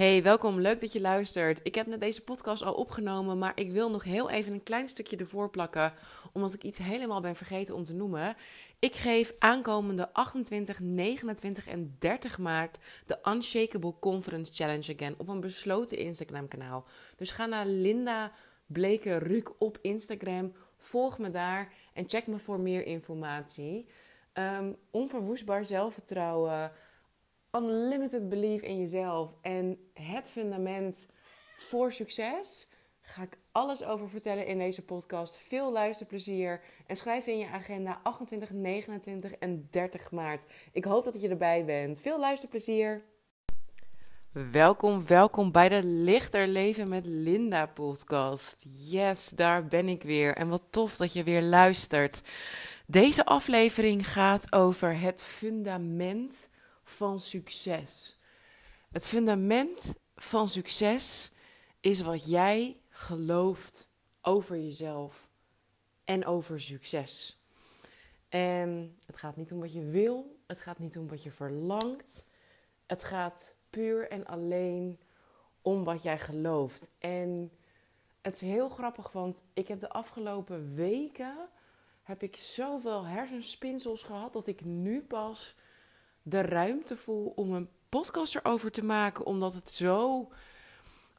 Hey, welkom. Leuk dat je luistert. Ik heb net deze podcast al opgenomen, maar ik wil nog heel even een klein stukje ervoor plakken, omdat ik iets helemaal ben vergeten om te noemen. Ik geef aankomende 28, 29 en 30 maart de Unshakable Conference Challenge Again op een besloten Instagram-kanaal. Dus ga naar Linda Bleker op Instagram, volg me daar en check me voor meer informatie. Um, onverwoestbaar zelfvertrouwen unlimited belief in jezelf en het fundament voor succes. Ga ik alles over vertellen in deze podcast. Veel luisterplezier en schrijf in je agenda 28, 29 en 30 maart. Ik hoop dat je erbij bent. Veel luisterplezier. Welkom, welkom bij de Lichter Leven met Linda podcast. Yes, daar ben ik weer. En wat tof dat je weer luistert. Deze aflevering gaat over het fundament van succes. Het fundament van succes is wat jij gelooft over jezelf en over succes. En het gaat niet om wat je wil, het gaat niet om wat je verlangt. Het gaat puur en alleen om wat jij gelooft. En het is heel grappig, want ik heb de afgelopen weken heb ik zoveel hersenspinsels gehad dat ik nu pas de ruimte voel om een podcast erover te maken, omdat het zo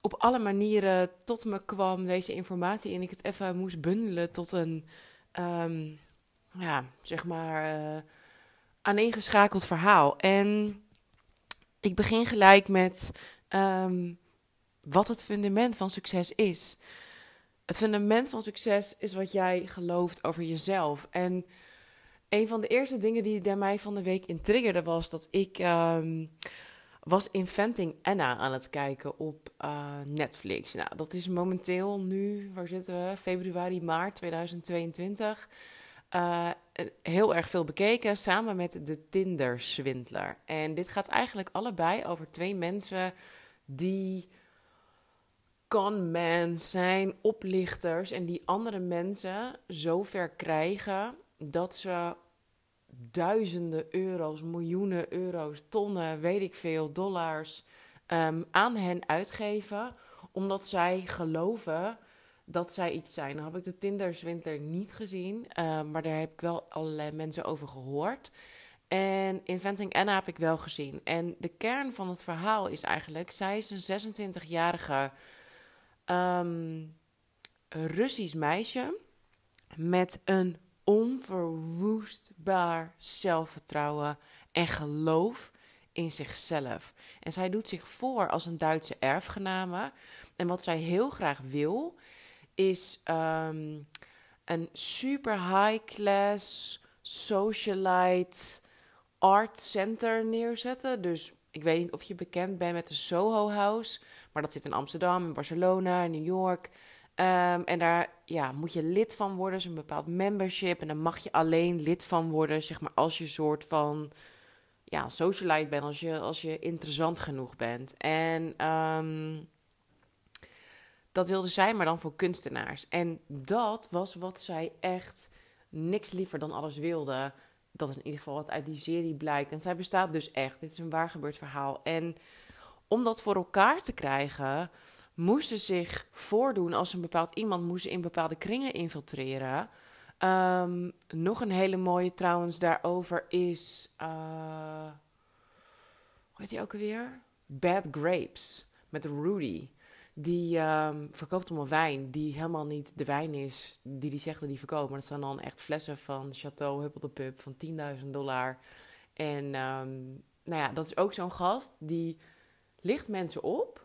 op alle manieren tot me kwam, deze informatie, en ik het even moest bundelen tot een, um, ja, zeg maar, uh, aaneengeschakeld verhaal. En ik begin gelijk met um, wat het fundament van succes is. Het fundament van succes is wat jij gelooft over jezelf. En een van de eerste dingen die mij van de week in triggerde was dat ik um, was Inventing Anna aan het kijken op uh, Netflix. Nou, dat is momenteel nu, waar zitten we? Februari, maart 2022. Uh, heel erg veel bekeken, samen met de Tinder-swindler. En dit gaat eigenlijk allebei over twee mensen die con zijn, oplichters, en die andere mensen zover krijgen dat ze duizenden euro's, miljoenen euro's, tonnen, weet ik veel, dollars um, aan hen uitgeven, omdat zij geloven dat zij iets zijn. Dan heb ik de Tinder-swindler niet gezien, um, maar daar heb ik wel allerlei mensen over gehoord. En Inventing Anna heb ik wel gezien. En de kern van het verhaal is eigenlijk: zij is een 26-jarige um, Russisch meisje met een onverwoestbaar zelfvertrouwen en geloof in zichzelf. En zij doet zich voor als een Duitse erfgename. En wat zij heel graag wil, is um, een super high-class socialite art center neerzetten. Dus ik weet niet of je bekend bent met de Soho House, maar dat zit in Amsterdam, in Barcelona, in New York. Um, en daar ja, moet je lid van worden, is een bepaald membership. En dan mag je alleen lid van worden, zeg maar, als je soort van ja, socialite bent, als je, als je interessant genoeg bent. En um, dat wilde zij, maar dan voor kunstenaars. En dat was wat zij echt niks liever dan alles wilde. Dat is in ieder geval wat uit die serie blijkt. En zij bestaat dus echt. Dit is een waar gebeurd verhaal. En om dat voor elkaar te krijgen, moesten zich voordoen als een bepaald iemand, moesten in bepaalde kringen infiltreren. Um, nog een hele mooie trouwens daarover is. Uh, hoe heet die ook alweer? Bad Grapes met Rudy. Die um, verkoopt allemaal wijn die helemaal niet de wijn is die die zegt dat die verkoopt. Maar dat zijn dan echt flessen van Chateau Huppel de Pub van 10.000 dollar. En um, nou ja, dat is ook zo'n gast die licht mensen op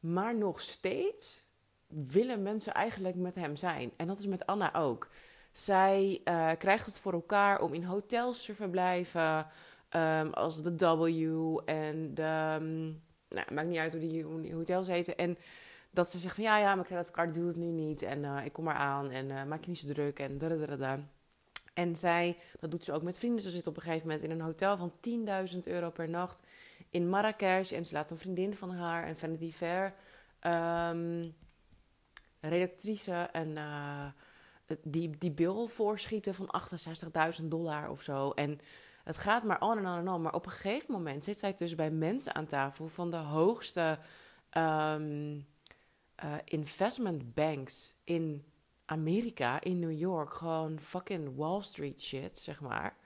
maar nog steeds willen mensen eigenlijk met hem zijn. En dat is met Anna ook. Zij uh, krijgt het voor elkaar om in hotels te verblijven. Um, als de W en de. Um, nou, maakt niet uit hoe die, hotels heten. En dat ze zegt van ja, ja, mijn creditcard doet het nu niet. En uh, ik kom maar aan en uh, maak je niet zo druk. En da En zij, dat doet ze ook met vrienden. Ze zit op een gegeven moment in een hotel van 10.000 euro per nacht in Marrakesh. En ze laat een vriendin van haar en Vanity Fair um, redactrice en uh, die, die bill voorschieten van 68.000 dollar of zo. En Het gaat maar on en on en on. Maar op een gegeven moment zit zij dus bij mensen aan tafel van de hoogste um, investment banks in Amerika, in New York. Gewoon fucking Wall Street shit, zeg maar.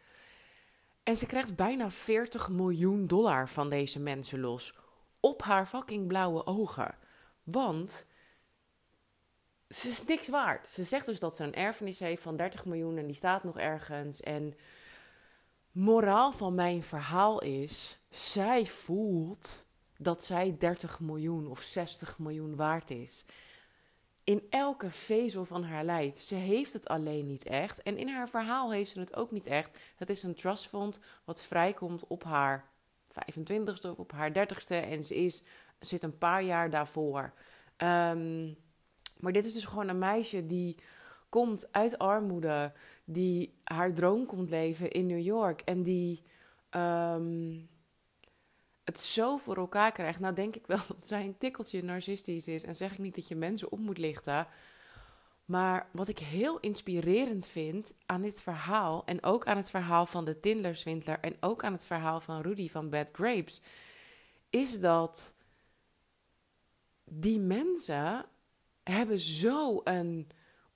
En ze krijgt bijna 40 miljoen dollar van deze mensen los. Op haar fucking blauwe ogen. Want ze is niks waard. Ze zegt dus dat ze een erfenis heeft van 30 miljoen en die staat nog ergens. En moraal van mijn verhaal is: zij voelt dat zij 30 miljoen of 60 miljoen waard is. In elke vezel van haar lijf. Ze heeft het alleen niet echt. En in haar verhaal heeft ze het ook niet echt. Het is een trustfond wat vrijkomt op haar 25ste of op haar 30ste. En ze is, zit een paar jaar daarvoor. Um, maar dit is dus gewoon een meisje die komt uit armoede, die haar droom komt leven in New York en die ehm, het zo voor elkaar krijgt. Nou denk ik wel dat zij een tikkeltje narcistisch is en zeg ik niet dat je mensen op moet lichten. Maar wat ik heel inspirerend vind aan dit verhaal en ook aan het verhaal van de Tindler-swindler en ook aan het verhaal van Rudy van Bad Grapes, is dat die mensen hebben zo een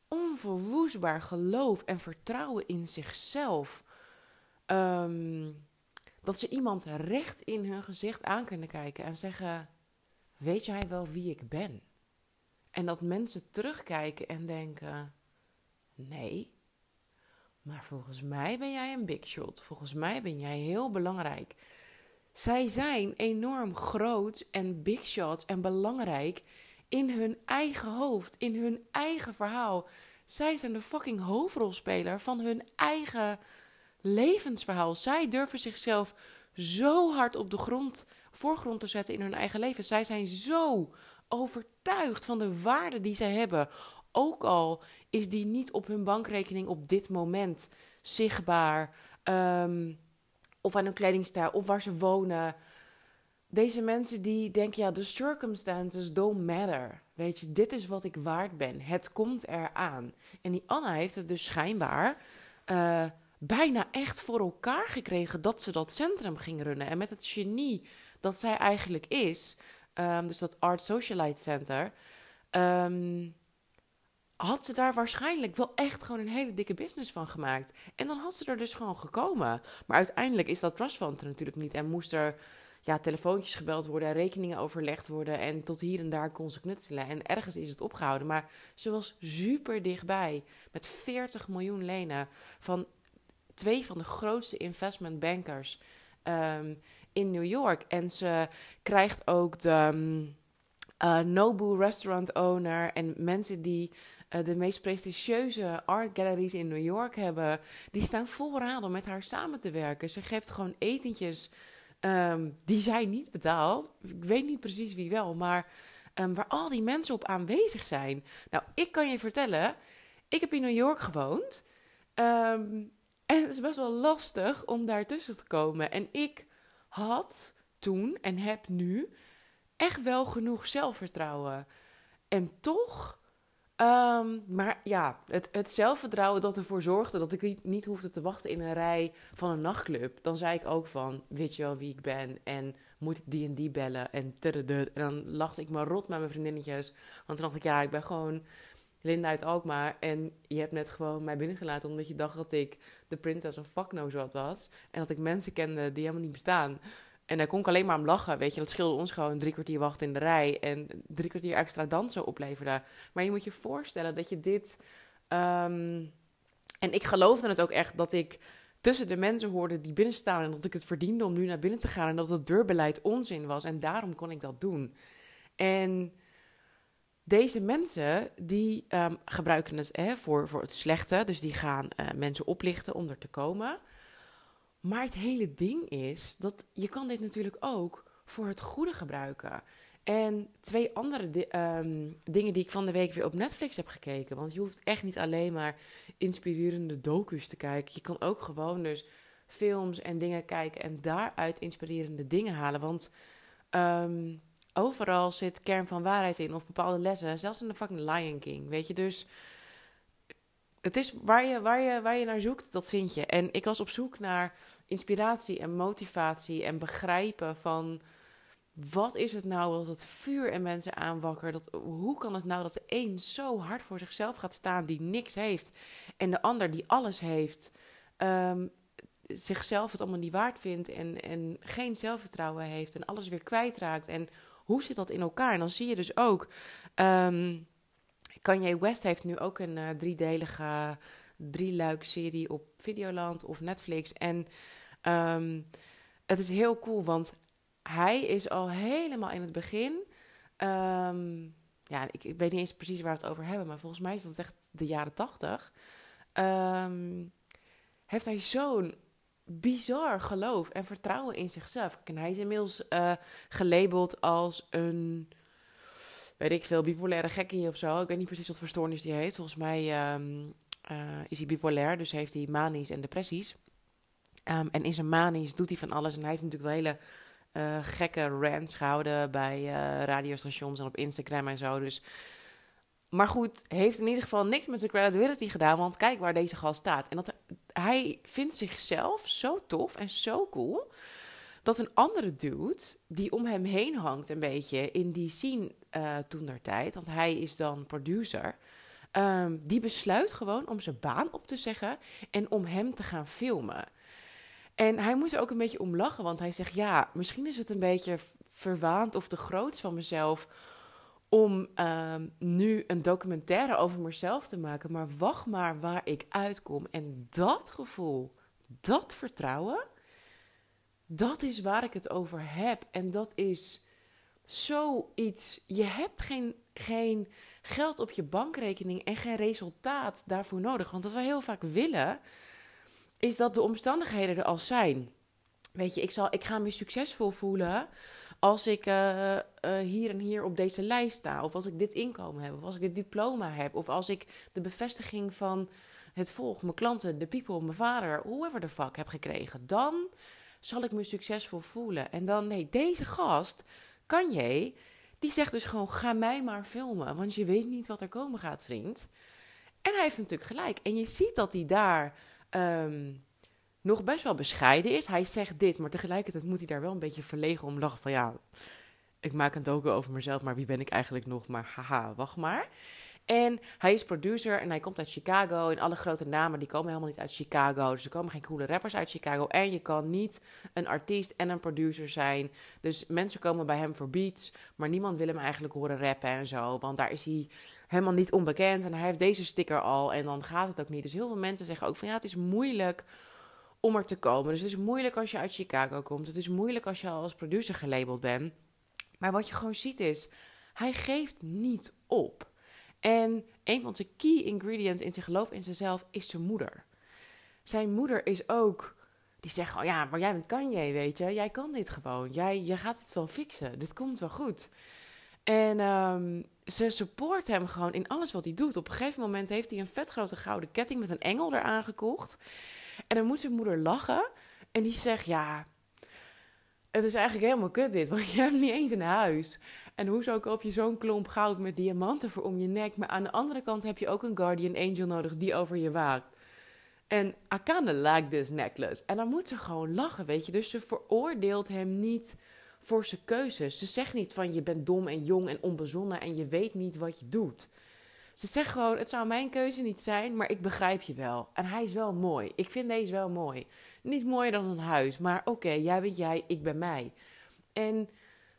onverwoestbaar geloof en vertrouwen in zichzelf. Ehm, dat ze iemand recht in hun gezicht aan kunnen kijken en zeggen: Weet jij wel wie ik ben? En dat mensen terugkijken en denken: Nee, maar volgens mij ben jij een big shot. Volgens mij ben jij heel belangrijk. Zij zijn enorm groot en big shots en belangrijk in hun eigen hoofd, in hun eigen verhaal. Zij zijn de fucking hoofdrolspeler van hun eigen levensverhaal. Zij durven zichzelf zo hard op de grond, voorgrond te zetten in hun eigen leven. Zij zijn zo overtuigd van de waarde die zij hebben. Ook al is die niet op hun bankrekening op dit moment zichtbaar. Um, of aan hun kledingstijl, of waar ze wonen deze mensen die denken, ja, de circumstances don't matter. Weet je, dit is wat ik waard ben. Het komt eraan. En die Anna heeft het dus schijnbaar uh, bijna echt voor elkaar gekregen dat ze dat centrum ging runnen. En met het genie dat zij eigenlijk is, um, dus dat Art Socialite Center, um, had ze daar waarschijnlijk wel echt gewoon een hele dikke business van gemaakt. En dan had ze er dus gewoon gekomen. Maar uiteindelijk is dat trust fund er natuurlijk niet en moest er ja, telefoontjes gebeld worden, rekeningen overlegd worden en tot hier en daar kon ze knutselen. En ergens is het opgehouden. Maar ze was super dichtbij met 40 miljoen lenen van twee van de grootste investment bankers ehm, in New York. En ze krijgt ook de uh, Nobu restaurant owner en mensen die uh, de meest prestigieuze art galleries in New York hebben, die staan vooraan om met haar samen te werken. Ze geeft gewoon etentjes Ehm, die zij niet betaalt. Ik weet niet precies wie wel, maar um, waar al die mensen op aanwezig zijn. Nou, ik kan je vertellen, ik heb in New York gewoond. Um, en het is best wel lastig om daartussen te komen. En ik had toen en heb nu echt wel genoeg zelfvertrouwen. En toch Um, maar ja, het, het, zelfvertrouwen dat ervoor zorgde dat ik niet, niet, hoefde te wachten in een rij van een nachtclub. Dan zei ik ook van, weet je wel wie ik ben? En moet ik die en die bellen? En, en dan lachte ik maar rot met mijn vriendinnetjes. Want dan dacht ik, ja, ik ben gewoon Linda uit Alkmaar. En je hebt net gewoon mij binnengelaten omdat je dacht dat ik de prinses of fuck no wat was. En dat ik mensen kende die helemaal niet bestaan. En daar kon ik alleen maar om lachen, weet je. Dat scheelde ons gewoon drie kwartier wachten in de rij en drie kwartier extra dansen opleverde. Maar je moet je voorstellen dat je dit... Ehm, en ik geloofde het ook echt dat ik tussen de mensen hoorde die binnen staan en dat ik het verdiende om nu naar binnen te gaan en dat het deurbeleid onzin was. En daarom kon ik dat doen. En deze mensen die ehm, gebruiken het hè, voor, voor het slechte, dus die gaan uh, mensen oplichten om er te komen. Maar het hele ding is dat je kan dit natuurlijk ook voor het goede gebruiken. En twee andere ehm, dingen die ik van de week weer op Netflix heb gekeken. Want je hoeft echt niet alleen maar inspirerende docu's te kijken. Je kan ook gewoon dus films en dingen kijken en daaruit inspirerende dingen halen. Want ehm, overal zit kern van waarheid in of bepaalde lessen. Zelfs in de fucking Lion King, weet je. Dus het is waar je, waar, je, waar je naar zoekt, dat vind je. En ik was op zoek naar inspiratie en motivatie en begrijpen van wat is het nou dat het vuur in mensen aanwakkert? Dat, hoe kan het nou dat de een zo hard voor zichzelf gaat staan die niks heeft en de ander die alles heeft, um, zichzelf het allemaal niet waard vindt en, en geen zelfvertrouwen heeft en alles weer kwijtraakt? En hoe zit dat in elkaar? En dan zie je dus ook. Um, Kanye West heeft nu ook een uh, driedelige drieluik serie op Videoland of Netflix. En um, het is heel cool, want hij is al helemaal in het begin. Um, ja, ik, ik, weet niet eens precies waar we het over hebben, maar volgens mij is dat echt de jaren tachtig. Um, heeft hij zo'n bizar geloof en vertrouwen in zichzelf. En hij is inmiddels uh, gelabeld als een, weet ik veel, bipolaire gekkie of zo. Ik weet niet precies wat voor stoornis die heeft. Volgens mij um, uh, is hij bipolair, dus heeft hij manisch en depressies. Um, en in zijn manisch doet hij van alles. En hij heeft natuurlijk wel hele uh, gekke rants gehouden bij radiostations en op Instagram en zo. Dus. Maar goed, heeft in ieder geval niks met zijn credibility gedaan. Want kijk waar deze gast staat. En dat, hij vindt zichzelf zo tof en zo cool. Dat een andere dude die om hem heen hangt, een beetje in die scene uh, toen der tijd. Want hij is dan producer. Um, die besluit gewoon om zijn baan op te zeggen en om hem te gaan filmen. En hij moest er ook een beetje om lachen, want hij zegt: Ja, misschien is het een beetje verwaand of te groot van mezelf om uh, nu een documentaire over mezelf te maken. Maar wacht maar waar ik uitkom. En dat gevoel, dat vertrouwen, dat is waar ik het over heb. En dat is zoiets. Je hebt geen, geen geld op je bankrekening en geen resultaat daarvoor nodig. Want wat we heel vaak willen is dat de omstandigheden er al zijn. Weet je, ik, zal, ik ga me succesvol voelen als ik uh, uh, hier en hier op deze lijst sta. Of als ik dit inkomen heb. Of als ik dit diploma heb. Of als ik de bevestiging van het volk, mijn klanten, de people, mijn vader, whoever the fuck heb gekregen. Dan zal ik me succesvol voelen. En dan, nee, deze gast, kan je, die zegt dus gewoon: ga mij maar filmen. Want je weet niet wat er komen gaat, vriend. En hij heeft natuurlijk gelijk. En je ziet dat hij daar um, nog best wel bescheiden is. Hij zegt dit, maar tegelijkertijd moet hij daar wel een beetje verlegen om lachen van ja, ik maak een docu over mezelf, maar wie ben ik eigenlijk nog? Maar haha, wacht maar. En hij is producer en hij komt uit Chicago. En alle grote namen die komen helemaal niet uit Chicago. Dus er komen geen coole rappers uit Chicago. En je kan niet een artiest en een producer zijn. Dus mensen komen bij hem voor beats. Maar niemand wil hem eigenlijk horen rappen en zo. Want daar is hij helemaal niet onbekend. En hij heeft deze sticker al. En dan gaat het ook niet. Dus heel veel mensen zeggen ook van ja, het is moeilijk om er te komen. Dus het is moeilijk als je uit Chicago komt. Het is moeilijk als je al als producer gelabeld bent. Maar wat je gewoon ziet is, hij geeft niet op. En een van zijn key ingredients in zijn geloof in zichzelf is zijn moeder. Zijn moeder is ook, die zegt oh ja, maar jij bent Kanye, weet je. Jij kan dit gewoon. Jij, jij gaat het wel fixen. Dit komt wel goed. En um, ze support hem gewoon in alles wat hij doet. Op een gegeven moment heeft hij een vet grote gouden ketting met een engel eraan gekocht. En dan moet zijn moeder lachen. En die zegt, ja, het is eigenlijk helemaal kut dit, want je hebt niet eens een huis. En hoezo koop je zo'n klomp goud met diamanten voor om je nek? Maar aan de andere kant heb je ook een guardian angel nodig die over je waakt. En I like this necklace. En dan moet ze gewoon lachen, weet je. Dus ze veroordeelt hem niet voor zijn keuzes. Ze zegt niet van je bent dom en jong en onbezonnen en je weet niet wat je doet. Ze zegt gewoon: Het zou mijn keuze niet zijn, maar ik begrijp je wel. En hij is wel mooi. Ik vind deze wel mooi. Niet mooier dan een huis, maar oké, jij bent jij, ik ben mij. En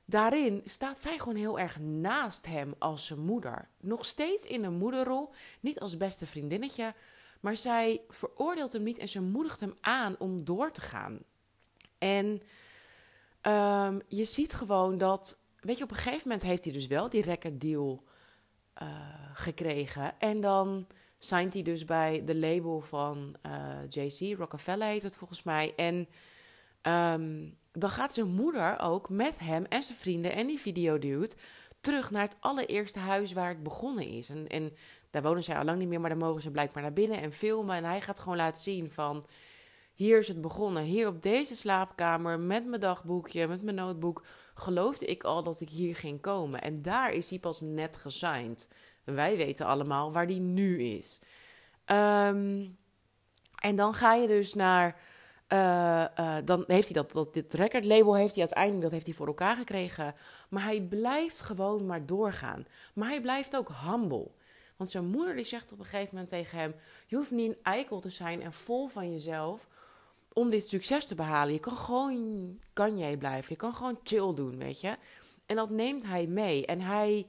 daarin staat zij gewoon heel erg naast hem als zijn moeder. Nog steeds in een moederrol, niet als beste vriendinnetje, maar zij veroordeelt hem niet en ze moedigt hem aan om door te gaan. En um, je ziet gewoon dat, weet je, op een gegeven moment heeft hij dus wel die record deal uh, gekregen. En dan signed hij dus bij de label van uh, JC, Rockefeller heet het volgens mij. En um, dan gaat zijn moeder ook met hem en zijn vrienden en die videodude terug naar het allereerste huis waar het begonnen is. En, en daar wonen zij al lang niet meer, maar dan mogen ze blijkbaar naar binnen en filmen. En hij gaat gewoon laten zien van... Hier is het begonnen. Hier op deze slaapkamer met mijn dagboekje, met mijn notebook, geloofde ik al dat ik hier ging komen. En daar is hij pas net gesigned. Wij weten allemaal waar die nu is. Ehm, en dan ga je dus naar. eh, eh, dan heeft hij dat, dat dit recordlabel heeft hij uiteindelijk dat heeft hij voor elkaar gekregen. Maar hij blijft gewoon maar doorgaan. Maar hij blijft ook humble. Want zijn moeder die zegt op een gegeven moment tegen hem: Je hoeft niet een eikel te zijn en vol van jezelf om dit succes te behalen. Je kan gewoon kan jij blijven. Je kan gewoon chill doen, weet je. En dat neemt hij mee. En hij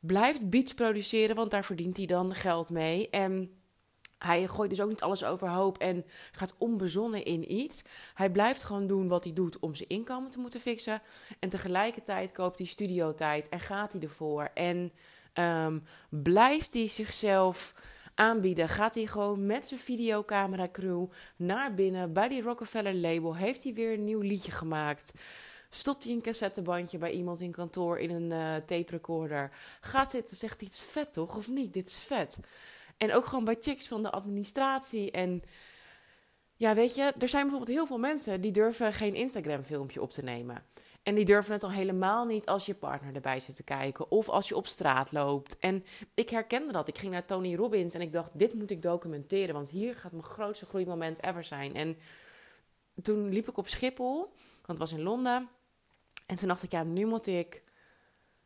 blijft beats produceren, want daar verdient hij dan geld mee. En hij gooit dus ook niet alles overhoop en gaat onbezonnen in iets. Hij blijft gewoon doen wat hij doet om zijn inkomen te moeten fixen. En tegelijkertijd koopt hij studiotijd en gaat hij ervoor. En ehm, blijft hij zichzelf aanbieden. Gaat hij gewoon met zijn videocamera crew naar binnen bij die Rockefeller label. Heeft hij weer een nieuw liedje gemaakt. Stopt hij een cassettebandje bij iemand in kantoor in een uh, tape recorder. Gaat zitten, zegt iets vet toch? Of niet? Dit is vet. En ook gewoon bij chicks van de administratie. En ja, weet je, er zijn bijvoorbeeld heel veel mensen die durven geen Instagram-filmpje op te nemen. En die durven het al helemaal niet als je partner erbij zit te kijken. Of als je op straat loopt. En ik herkende dat. Ik ging naar Tony Robbins en ik dacht, dit moet ik documenteren. Want hier gaat mijn grootste groeimoment ever zijn. En toen liep ik op Schiphol, want het was in Londen. En toen dacht ik, ja, nu moet ik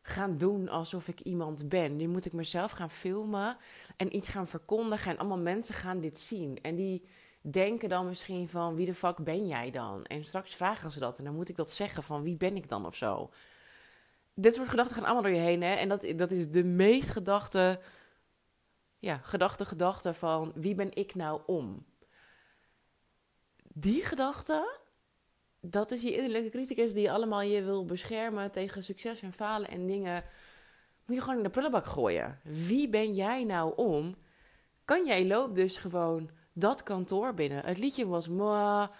gaan doen alsof ik iemand ben. Nu moet ik mezelf gaan filmen en iets gaan verkondigen. En allemaal mensen gaan dit zien. En die denken dan misschien van wie de fuck ben jij dan? En straks vragen ze dat en dan moet ik dat zeggen van wie ben ik dan of zo. Dit soort gedachten gaan allemaal door je heen hè. En dat, dat is de meest gedachte, ja, gedachte gedachte van wie ben ik nou om? Die gedachte, dat is je innerlijke criticus die allemaal je wil beschermen tegen succes en falen en dingen. Moet je gewoon in de prullenbak gooien. Wie ben jij nou om? Kan jij loopt dus gewoon dat kantoor binnen. Het liedje was ma.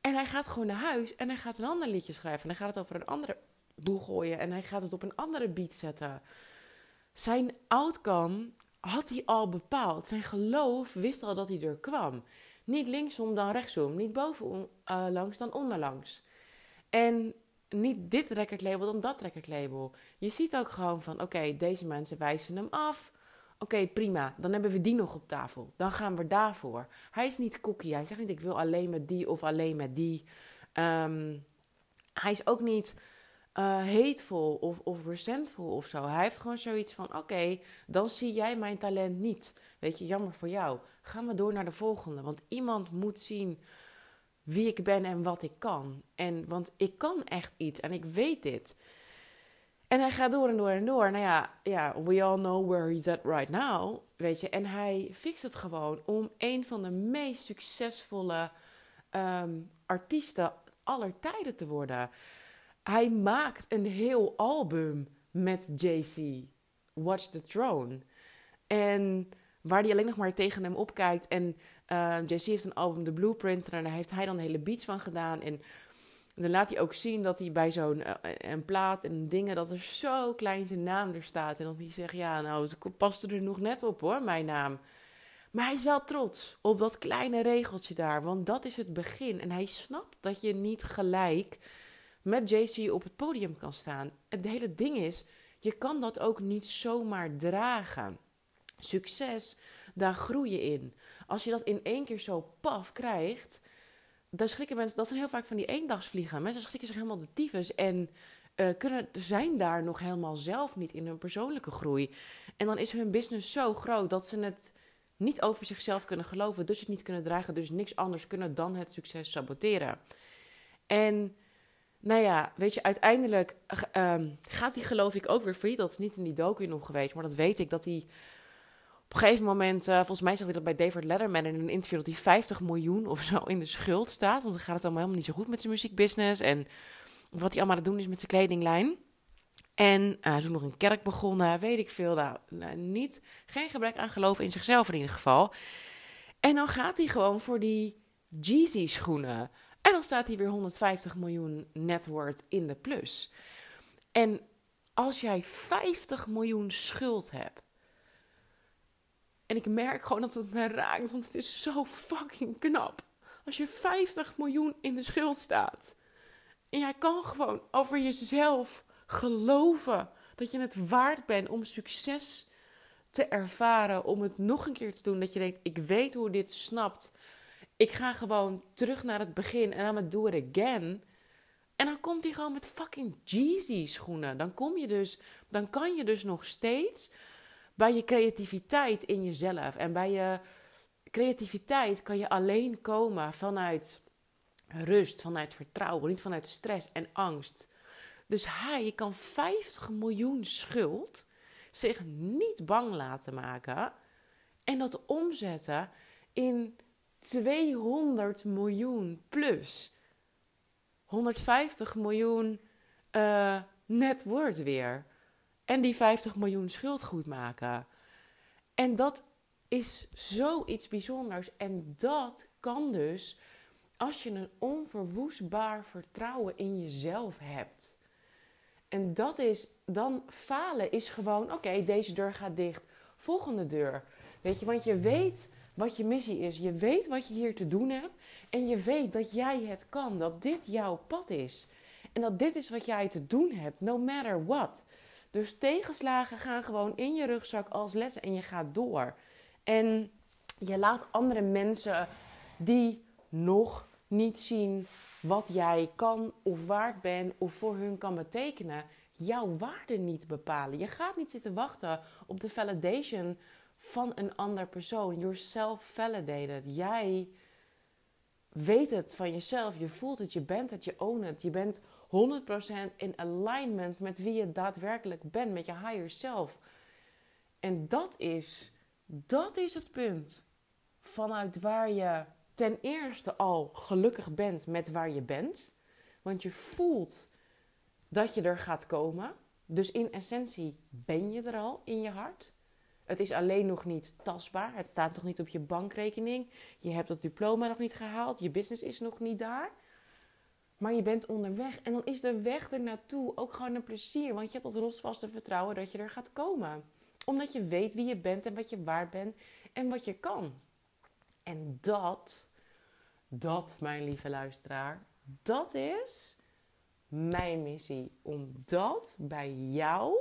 En hij gaat gewoon naar huis en hij gaat een ander liedje schrijven. En hij gaat het over een andere boel gooien en hij gaat het op een andere beat zetten. Zijn outcome had hij al bepaald. Zijn geloof wist al dat hij er kwam. Niet linksom dan rechtsom. Niet boven uh, dan onderlangs. En niet dit recordlabel dan dat recordlabel. Je ziet ook gewoon van, oké, deze mensen wijzen hem af. Oké, prima. Dan hebben we die nog op tafel. Dan gaan we daarvoor. Hij is niet cookie. Hij zegt niet, ik wil alleen met die of alleen met die. Um, hij is ook niet uh, hateful of, of resentful of zo. Hij heeft gewoon zoiets van, oké, dan zie jij mijn talent niet. Weet je, jammer voor jou. Gaan we door naar de volgende. Want iemand moet zien wie ik ben en wat ik kan. En, want ik kan echt iets en ik weet dit. En hij gaat door en door en door. Nou ja, ja, we all know where he's at right now. Weet je, en hij fixt het gewoon om een van de meest succesvolle um, artiesten aller tijden te worden. Hij maakt een heel album met JC, Watch the Throne. En waar hij alleen nog maar tegen hem opkijkt. En uh, JC heeft een album, The Blueprint, en daar heeft hij dan hele beats van gedaan. En dan laat hij ook zien dat hij bij zo'n uh, een plaat en dingen, dat er zo klein zijn naam er staat. En dat hij zegt, ja, nou, het paste er nog net op hoor, mijn naam. Maar hij is wel trots op dat kleine regeltje daar, want dat is het begin. En hij snapt dat je niet gelijk met JC op het podium kan staan. Het hele ding is, je kan dat ook niet zomaar dragen. Succes, daar groei je in. Als je dat in één keer zo paf krijgt, dan schrikken mensen, dat zijn heel vaak van die eendagsvliegen. Mensen schrikken zich helemaal de tyfus en uh, kunnen, zijn daar nog helemaal zelf niet in hun persoonlijke groei. En dan is hun business zo groot dat ze het niet over zichzelf kunnen geloven, dus het niet kunnen dragen, dus niks anders kunnen dan het succes saboteren. En nou ja, weet je, uiteindelijk uh, gaat hij geloof ik ook weer failliet. Dat is niet in die docu nog geweest, maar dat weet ik dat op een gegeven moment, uh, volgens mij zegt hij dat bij David Letterman in een interview, dat hij 50 miljoen of zo in de schuld staat. Want dan gaat het allemaal helemaal niet zo goed met zijn muziekbusiness. En wat hij allemaal aan het doen is met zijn kledinglijn. En uh, hij is ook nog een kerk begonnen, weet ik veel. Nou, nou, niet, geen gebrek aan geloof in zichzelf in ieder geval. En dan gaat hij gewoon voor die Jeezy schoenen. En dan staat hij weer 150 miljoen net worth in de plus. En als jij 50 miljoen schuld hebt. En ik merk gewoon dat het me raakt, want het is zo fucking knap. Als je 50 miljoen in de schuld staat. En jij kan gewoon over jezelf geloven dat je het waard bent om succes te ervaren, om het nog een keer te doen. Dat je denkt, ik weet hoe dit snapt. Ik ga gewoon terug naar het begin en dan do it again. En dan komt hij gewoon met fucking Jeezy schoenen. Dan kom je dus, dan kan je dus nog steeds bij je creativiteit in jezelf. En bij je creativiteit kan je alleen komen vanuit rust, vanuit vertrouwen, niet vanuit stress en angst. Dus hij kan 50 miljoen schuld zich niet bang laten maken en dat omzetten in 200 miljoen plus. 150 miljoen uh, net worth weer. En die 50 miljoen schuld goed maken. En dat is zoiets bijzonders. En dat kan dus als je een onverwoestbaar vertrouwen in jezelf hebt. En dat is dan falen is gewoon: oké, deze deur gaat dicht. Volgende deur. Weet je, want je weet wat je missie is. Je weet wat je hier te doen hebt. En je weet dat jij het kan. Dat dit jouw pad is. En dat dit is wat jij te doen hebt, no matter what. Dus tegenslagen gaan gewoon in je rugzak als lessen en je gaat door. En je laat andere mensen die nog niet zien wat jij kan of waard bent of voor hun kan betekenen, jouw waarde niet bepalen. Je gaat niet zitten wachten op de validation van een ander persoon. Yourself validated. Jij weet het van jezelf. Je voelt het, je bent het, je own het. Je bent 100% in alignment met wie je daadwerkelijk bent, met je higher self. En dat is, dat is het punt vanuit waar je ten eerste al gelukkig bent met waar je bent. Want je voelt dat je er gaat komen. Dus in essentie ben je er al in je hart. Het is alleen nog niet tastbaar. Het staat nog niet op je bankrekening. Je hebt dat diploma nog niet gehaald. Je business is nog niet daar. Maar je bent onderweg. En dan is de weg er naartoe ook gewoon een plezier. Want je hebt dat rotsvaste vertrouwen dat je er gaat komen. Omdat je weet wie je bent en wat je waard bent en wat je kan. En dat, dat, mijn lieve luisteraar, dat is mijn missie. Om dat bij jou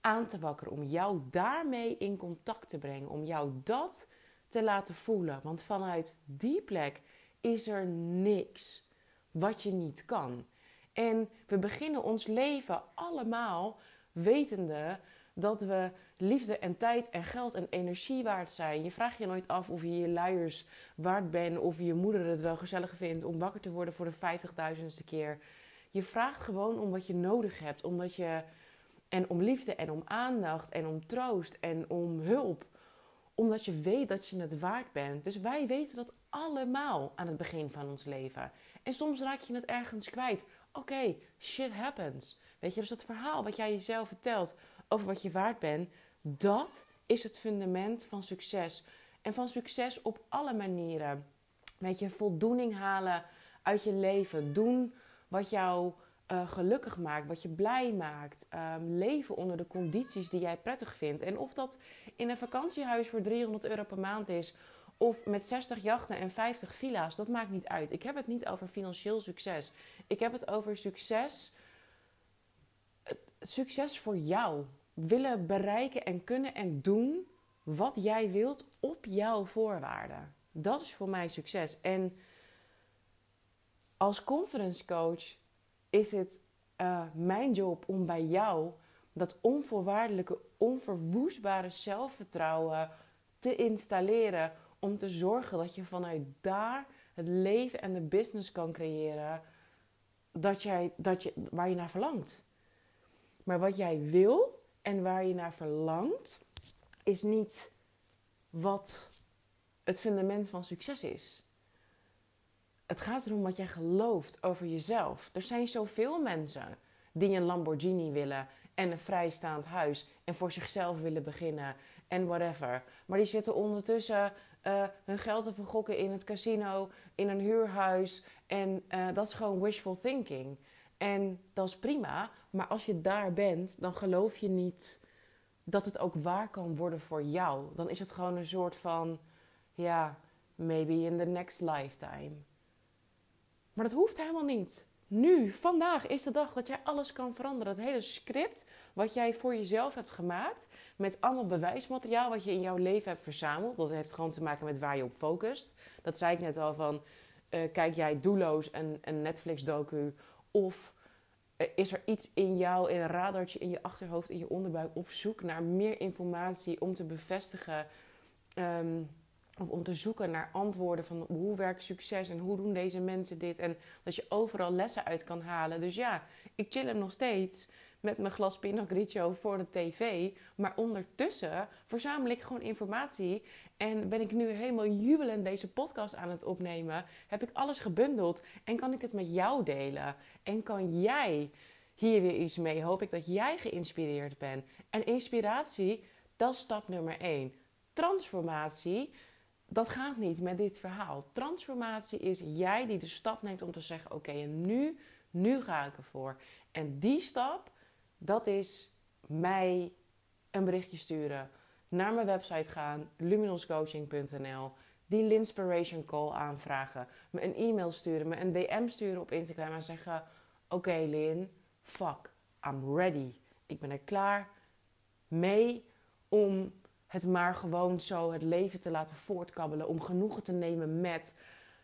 aan te wakkeren. Om jou daarmee in contact te brengen. Om jou dat te laten voelen. Want vanuit die plek is er niks wat je niet kan. En we beginnen ons leven allemaal wetende dat we liefde en tijd en geld en energie waard zijn. Je vraagt je nooit af of je je luiers waard bent of je moeder het wel gezellig vindt om wakker te worden voor de vijftigduizendste keer. Je vraagt gewoon om wat je nodig hebt, omdat je en om liefde en om aandacht en om troost en om hulp, omdat je weet dat je het waard bent. Dus wij weten dat allemaal aan het begin van ons leven. En soms raak je het ergens kwijt. Oké, shit happens. Weet je, dus dat verhaal wat jij jezelf vertelt over wat je waard bent, dat is het fundament van succes. En van succes op alle manieren. Weet je, voldoening halen uit je leven. Doen wat jou uh, gelukkig maakt, wat je blij maakt. Um, leven onder de condities die jij prettig vindt. En of dat in een vakantiehuis voor 300 euro per maand is. Of met 60 jachten en 50 villa's, dat maakt niet uit. Ik heb het niet over financieel succes. Ik heb het over succes. Succes voor jou willen bereiken en kunnen en doen wat jij wilt op jouw voorwaarden. Dat is voor mij succes. En als conference coach is het uh, mijn job om bij jou dat onvoorwaardelijke, onverwoestbare zelfvertrouwen te installeren. Om te zorgen dat je vanuit daar het leven en de business kan creëren dat jij, dat je, waar je naar verlangt. Maar wat jij wil, en waar je naar verlangt, is niet wat het fundament van succes is. Het gaat erom wat jij gelooft over jezelf. Er zijn zoveel mensen die een Lamborghini willen en een vrijstaand huis en voor zichzelf willen beginnen en whatever. Maar die zitten ondertussen uh, hun geld te vergokken in het casino, in een huurhuis en uh, dat is gewoon wishful thinking. En dat is prima, maar als je daar bent, dan geloof je niet dat het ook waar kan worden voor jou. Dan is het gewoon een soort van, ja, maybe in the next lifetime. Maar dat hoeft helemaal niet. Nu, vandaag is de dag dat jij alles kan veranderen. Het hele script wat jij voor jezelf hebt gemaakt, met allemaal bewijsmateriaal wat je in jouw leven hebt verzameld. Dat heeft gewoon te maken met waar je op focust. Dat zei ik net al van, uh, kijk jij doelloos een, een Netflix-docu of eh, is er iets in jou, in een radartje in je achterhoofd, in je onderbuik op zoek naar meer informatie om te bevestigen... Ehm, of om te zoeken naar antwoorden van hoe werkt succes en hoe doen deze mensen dit. En dat je overal lessen uit kan halen. Dus ja, ik chill hem nog steeds met mijn glas Pinot voor de tv. Maar ondertussen verzamel ik gewoon informatie. En ben ik nu helemaal jubelend deze podcast aan het opnemen. Heb ik alles gebundeld en kan ik het met jou delen. En kan jij hier weer iets mee. Hoop ik dat jij geïnspireerd bent. En inspiratie, dat is stap nummer 1. Transformatie dat gaat niet met dit verhaal. Transformatie is jij die de stap neemt om te zeggen: Oké, en nu, nu ga ik ervoor. En die stap, dat is mij een berichtje sturen, naar mijn website gaan, luminoscoaching.nl, die Linspiration Call aanvragen, me een e-mail sturen, me een DM sturen op Instagram en zeggen: Oké, Lin, fuck, I'm ready. Ik ben er klaar mee om het maar gewoon zo het leven te laten voortkabbelen. Om genoegen te nemen met,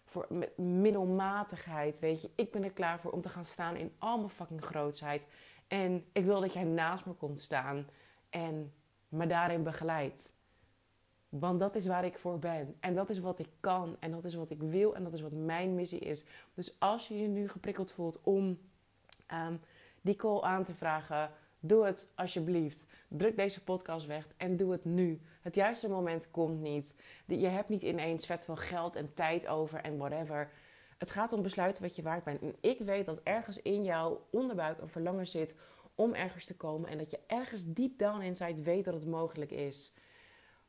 voor, met middelmatigheid. Weet je, ik ben er klaar voor om te gaan staan in al mijn fucking grootsheid. En ik wil dat jij naast me komt staan en me daarin begeleidt. Want dat is waar ik voor ben. En dat is wat ik kan. En dat is wat ik wil. En dat is wat mijn missie is. Dus als je je nu geprikkeld voelt om ehm, die call aan te vragen, doe het alsjeblieft. Druk deze podcast weg en doe het nu. Het juiste moment komt niet. Je hebt niet ineens vet veel geld en tijd over en whatever. Het gaat om besluiten wat je waard bent. En ik weet dat ergens in jouw onderbuik een verlangen zit om ergens te komen. En dat je ergens deep down inside weet dat het mogelijk is.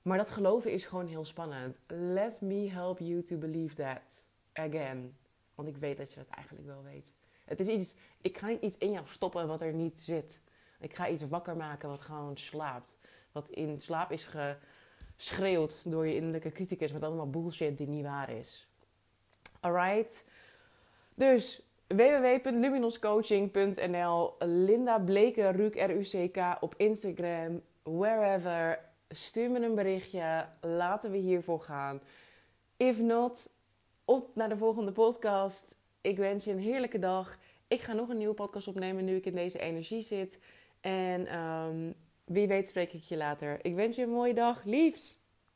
Maar dat geloven is gewoon heel spannend. Let me help you to believe that. Again. Want ik weet dat je dat eigenlijk wel weet. Het is iets, ik ga niet iets in jou stoppen wat er niet zit. Ik ga iets wakker maken wat gewoon slaapt. Wat in slaap is geschreeuwd door je innerlijke criticus met allemaal bullshit die niet waar is. Alright. Dus www.luminoscoaching.nl Linda Bleken, Ruk, R-U-C-K op Instagram, wherever. Stuur me een berichtje. Laten we hiervoor gaan. If not, op naar de volgende podcast. Ik wens je een heerlijke dag. Ik ga nog een nieuwe podcast opnemen nu ik in deze energie zit. En um, wie weet spreek ik je later. Ik wens je een mooie dag. Liefs!